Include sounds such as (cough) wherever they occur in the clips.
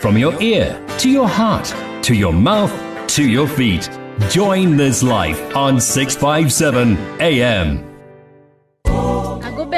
From your ear to your heart to your mouth to your feet. Join this life on 657 AM.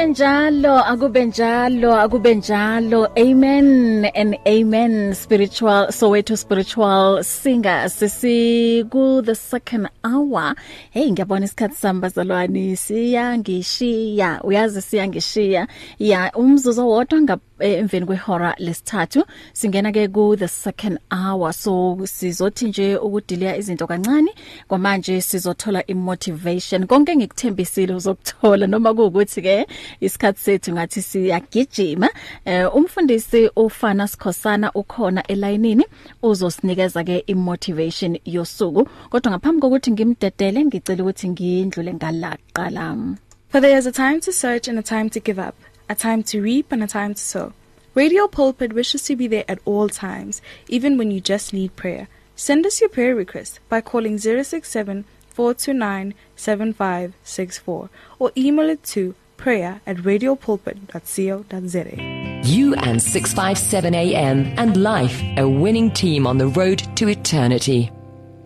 Akube njalo akube njalo akube njalo amen and amen spiritual Soweto spiritual singer. Sisi ku the second hour. Hey ngiyabona isikhathi samba zalwani siya ngishiya. Uyazi siya ngishiya. Ya umzuzu wodwa ngap emveni kwehora lesithathu singena ke ku the second hour. So sizothi nje ukudileya izinto kancane kwamanje sizothola imotivation. Konke ngikuthembisile uzokuthola noma kuukuthi ke isikhathi sethu ngathi siyagijima uh, umfundisi ufana Sikhosana ukhona elayinini uzosinikeza ke imotivation yosuku kodwa ngaphambi kokuthi ngimdedele ngicela ukuthi ngindlule ngalaqala For there is a time to search and a time to give up, a time to reap and a time to sow. Radio Pulpit wishes to be there at all times, even when you just need prayer. Send us your prayer request by calling 067 429 7564 or email it to prayer at radiopulpit.co.za. You and 657 AM and life, a winning team on the road to eternity.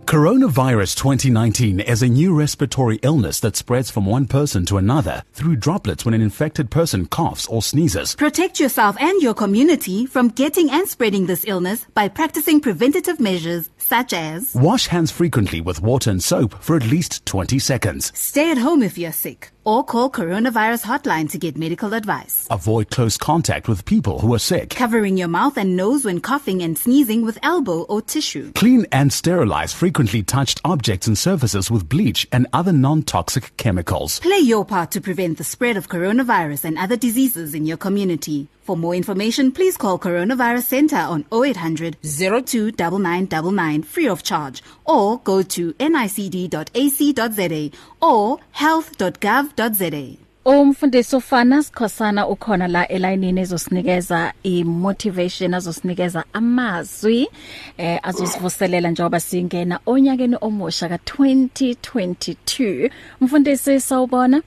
Coronavirus 2019 is a new respiratory illness that spreads from one person to another through droplets when an infected person coughs or sneezes. Protect yourself and your community from getting and spreading this illness by practicing preventative measures such as Wash hands frequently with water and soap for at least 20 seconds. stay at home if you're sick or call coronavirus hotline to get medical advice. Avoid close contact with people who are sick. Covering your mouth and nose when coughing and sneezing with elbow or tissue. Clean and sterilize frequently touched objects and surfaces with bleach and other non-toxic chemicals. Play your part to prevent the spread of coronavirus and other diseases in your community. For more information, please call Coronavirus Center on 0800 02 9999 free of charge or go to nicd.ac.za or health.gov.za. Umfundisi ufana Sikhosana ukhona la elayinini ezosinikeza imotivation azosinikeza amazwi eh azosivuselela njengoba singena onyakeni omusha ka2022 mfundisi sawubona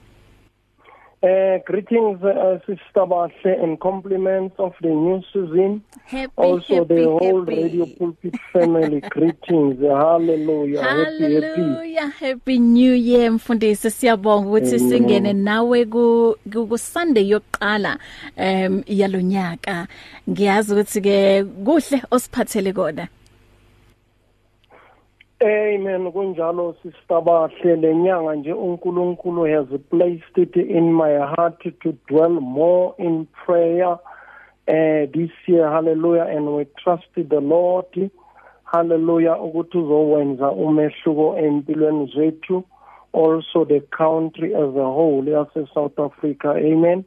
Uh, greetings, uh, Sister Bashe, and compliments of the new season. happy Also, happy, the whole happy. Radio Pulpit family. (laughs) greetings. Hallelujah. Happy, happy. Hallelujah happy new year mfundisi siyabonga ukuthi Amen. singene nawe ku ku ku Sunday yokuqala em yalonyaka ngiyazi ukuthi ke kuhle osiphathele kona Amen. Kunjalo Sister Bashe, lenyanga nje uNkulunkulu has placed it in my heart to dwell more in prayer uh, this year. Hallelujah. And we trust the Lord. Hallelujah. Ukuthi uzowenza umehluko empilweni zethu. Also the country as a whole yase South Africa. Amen.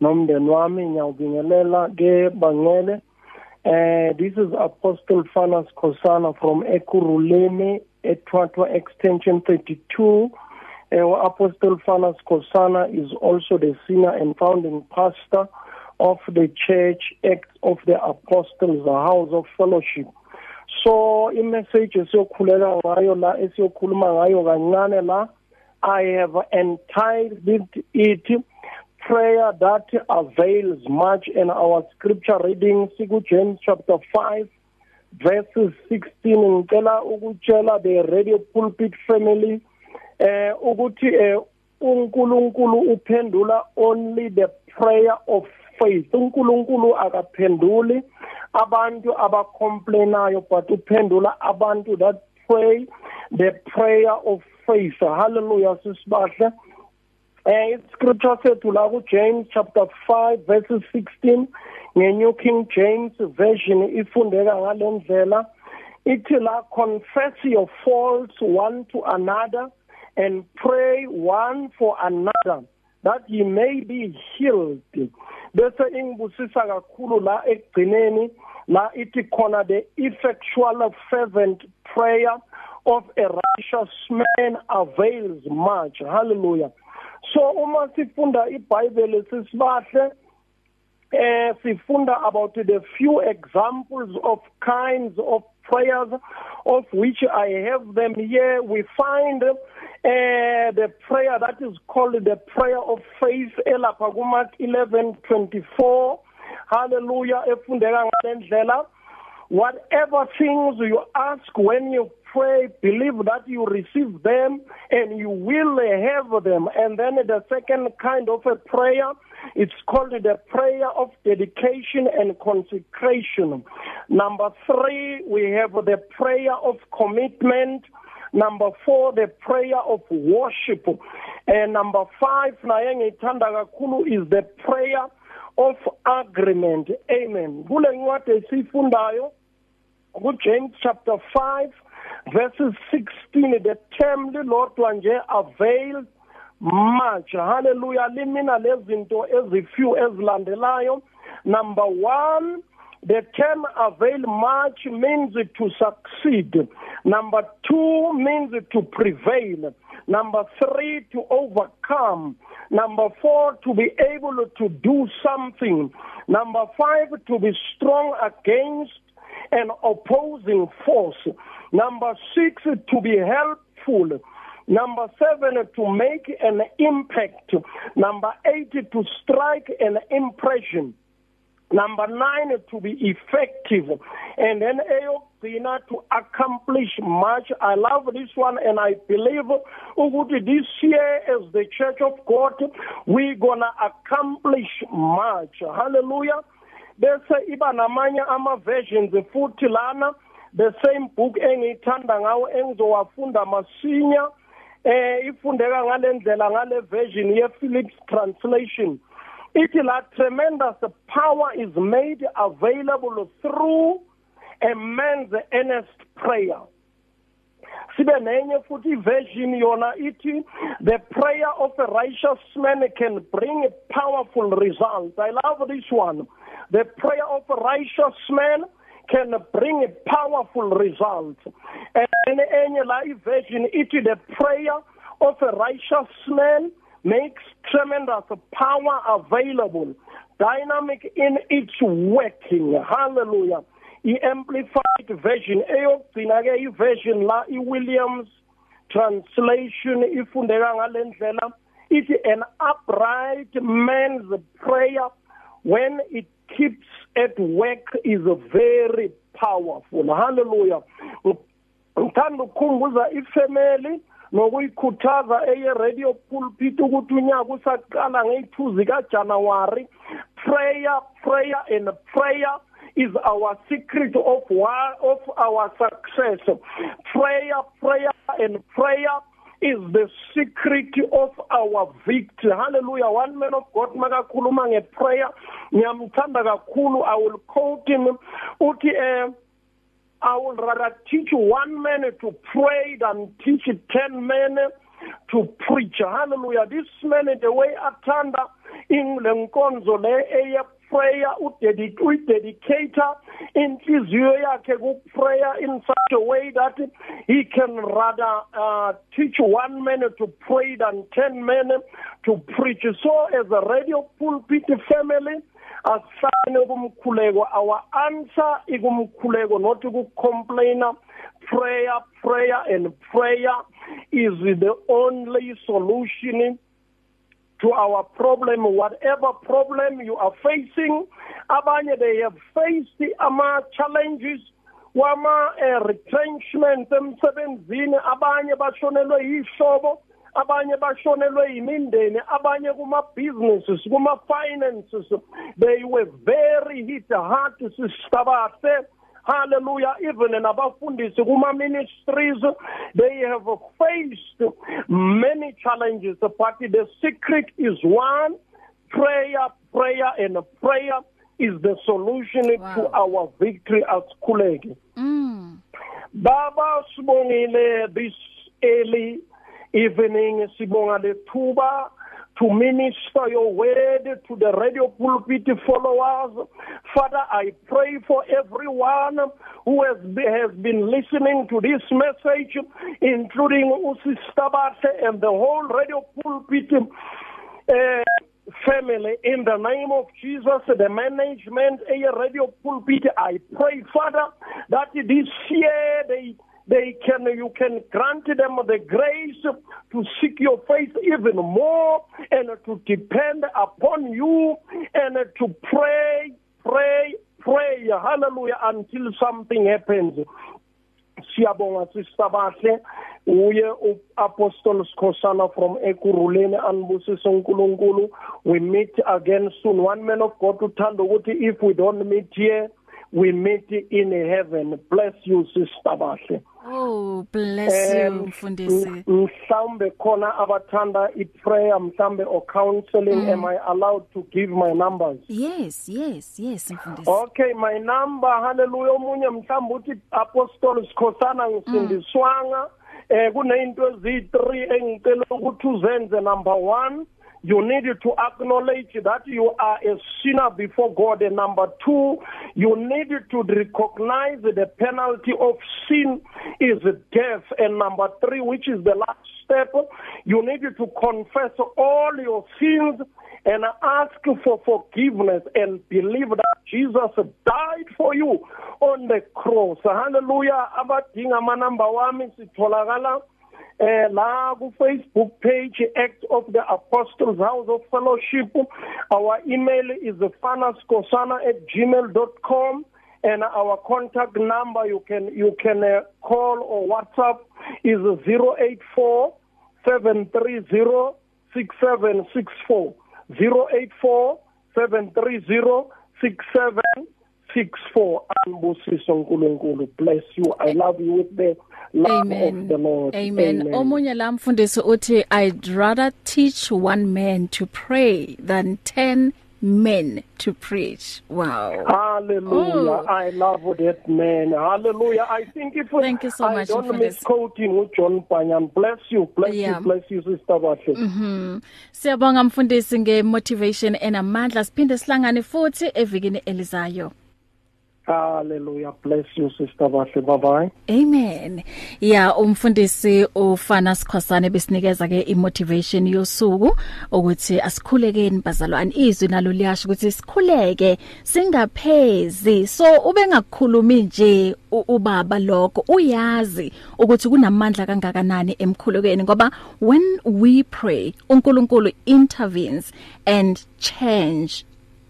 Nomndeni wami ngiyawubingelela ke bangcwele. Uh, this is Apostle Fanas Kosana from Ekuruleni, Etwatwa Extension 32. Uh, Apostle Fanas Kosana is also the senior and founding pastor of the Church Act of the Apostles, the House of Fellowship. So i-message esiyokhulela ngayo la esiyokhuluma ngayo kancane la I have entitled it prayer that avails much and our scripture reading siku James chapter 5 verses 16 ngicela ukutshela the radio pulpit family eh ukuthi eh uNkulunkulu uphendula only the prayer of faith. uNkulunkulu akaphenduli abantu abacomplainayo but uphendula abantu that pray the prayer of faith. Hallelujah sisibahle. Eh scripture sethu la ku James chapter 5 verses 16 nge-New King James version ifundeka ngalendlela ithi la confess your faults one to another and pray one for another that ye may be healed. Bese ingibusisa kakhulu la ekugcineni la ithi khona the effectual fervent prayer of a righteous man avails much. Hallelujah. So uma sifunda iBhayibheli sisibahle eh sifunda about the few examples of kinds of prayers of which I have them here. We find uh, the prayer that is called the prayer of faith elapha kuMark 11:24 hallelujah efundeka ngalendlela. Whatever things you ask when you pray, believe that you receive them and you will have them. And then the second kind of a prayer, it's called the prayer of dedication and consecration. Number three, we have the prayer of commitment. Number four, the prayer of worship. And number five, naye ngithanda kakhulu is the prayer of agreement. Amen. Kule ncwadi esifundayo kuJames chapter 5 verses 16 the term lilodwa nje avail much. Hallelujah. Limina lezinto ezifew ezilandelayo. Number 1 the term avail much means to succeed. Number 2 means to prevail. Number 3 to overcome. Number 4 to be able to do something. Number 5 to be strong against an opposing force. Number six, to be helpful. Number seven, to make an impact. Number eight, to strike an impression. Number nine, to be effective. And then eyokugcina to accomplish much. I love this one and I believe ukuthi this year as the Church of God, we're gonna accomplish much. Hallelujah. bese iba namanye ama versions futhi lana the same book engiyithanda ngawo engizowafunda masinya eh ifundeka ngalendlela ngale version ye Phillips translation. Ithi la tremendous power is made available through a man's earnest prayer. Sibe nenye futhi version yona ithi the prayer of a righteous man can bring powerful results. I love this one. The prayer of a righteous man can bring powerful results and enye la version ithi the prayer of a righteous man makes tremendous power available dynamic in its working. Hallelujah. I-amplified version eyokugcina ke i-version la i-Williams translation ifundeka ngalendlela ithi an upright man's prayer when it keeps at work is very powerful. Hallelujah. Ngithanda ukukhumbuza ifamily nokuyikhuthaza eye radio pulpit ukuthi unyaka usaqala ngeyi2 zika January prayer prayer and prayer is our secret of one, of our success. Prayer, prayer, and prayer is the secret of our victory. Hallelujah. One man of God makakhuluma ngeprayer ngiyamthanda kakhulu I will quote him uthi eh I would rather teach one man to pray than teach 10 men to preach. Hallelujah. This man the way athanda in lenkonzo le eye prayer uyidedicator inhliziyo yakhe ku-prayer in such a way that he can rather uh, teach one man to pray than ten men to preach. So as a radio pulpit family asane kumkhuleko our answer ikumkhuleko not ukucomplaina. Prayer prayer and prayer is the only solution to our problem whatever problem you are facing. Abanye they have faced ama challenges wama uh, retrenchment emsebenzini. Abanye bashonelwe yihlobo abanye bashonelwe yimindeni abanye kuma businesses kuma finances they were very hit hard sistabathe. Hallelujah even nabafundisi kuma ministries they have faced many challenges but the secret is one prayer prayer and prayer is the solution wow. to our victory as khuleke mm. baba sibongile this early evening sibonga lethuba to minister your word to the radio pulpit followers. Father, I pray for everyone who has been, has been listening to this message, including Usi Stabate and the whole radio pulpit uh, family. In the name of Jesus, the management, a radio pulpit, I pray, Father, that this year they they can you can grant them the grace to seek your face even more and to depend upon you and to pray pray pray. Hallelujah until something happens. Siyabonga sisabahle uye uapostle Sikhosana from Ekuruleni anibusise uNkulunkulu. We meet again soon. One man of God uthanda ukuthi if we don't meet here we meet in heaven. Bless you sister bahle. Oh bless you mfundisi. mhlambe khona abathanda iprayer mhlambe or counseling mm. am I allowed to give my numbers? Yes yes yes mfundisi. Okay my number hallelujah. Omunye mhlambe uthi apostle Sikhosana ngisindiswanga mm. eh kunento ezi3 engicela ukuthi uzenze number 1 you need to acknowledge that you are a sinner before God. And number two, you need to recognize the penalty of sin is death. And number three, which is the last step, you need to confess all your sins and ask for forgiveness and believe that Jesus died for you on the cross. Hallelujah. Abadinga amanamba wami sitholakala eh la ku Facebook page Act of the Apostles House of Fellowship our email is fanaskosana@gmail.com and our contact number you can you can uh, call or WhatsApp is 084 730 6764 084 730 6764 anbusiso nkulunkulu bless you. I love you with the Amen. Lord. Amen. Amen. Omunye la mfundisi uthi I'd rather teach one man to pray than 10 men to preach. Wow. Hallelujah. Oh. I love that man. Hallelujah. I think if Thank you so I much don't misquote him with John Panyan. Bless you. Bless yeah. you. Bless you sister Bahle. Mhm. Siyabonga mfundisi nge motivation enamandla siphinde sihlangane futhi evikini elizayo. Hallelujah. Bless you sister Bahle bye bye Amen. Ya umfundisi ufana sikhosane besinikeza ke imotivation yosuku ukuthi asikhulekeni bazalwane izwi nalo liyasho ukuthi sikhuleke singaphezi. So ube ngakukhulumi nje ubaba lokho uyazi ukuthi kunamandla kangakanani emkhulekeni ngoba when we pray uNkulunkulu intervenes and change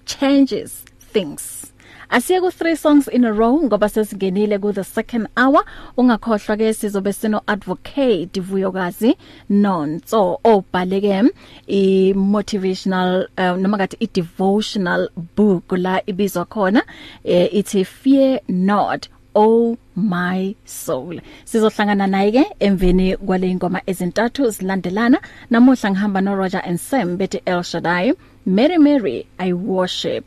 changes things. Asiye ku 3 songs in a row ngoba sesingenile ku the second hour. Ungakhohlwa ke sizobe sino advocate Vuyokazi Nonso obhaleke i motivational uh, noma ngathi i devotional book la ibizwa khona eh, ithi fear not oh my soul. Sizohlangana naye ke emveni kwale ingoma ezintathu zilandelana. Namuhla ngihamba no Roger and Sam bethi El Shaddai Mary Mary I worship.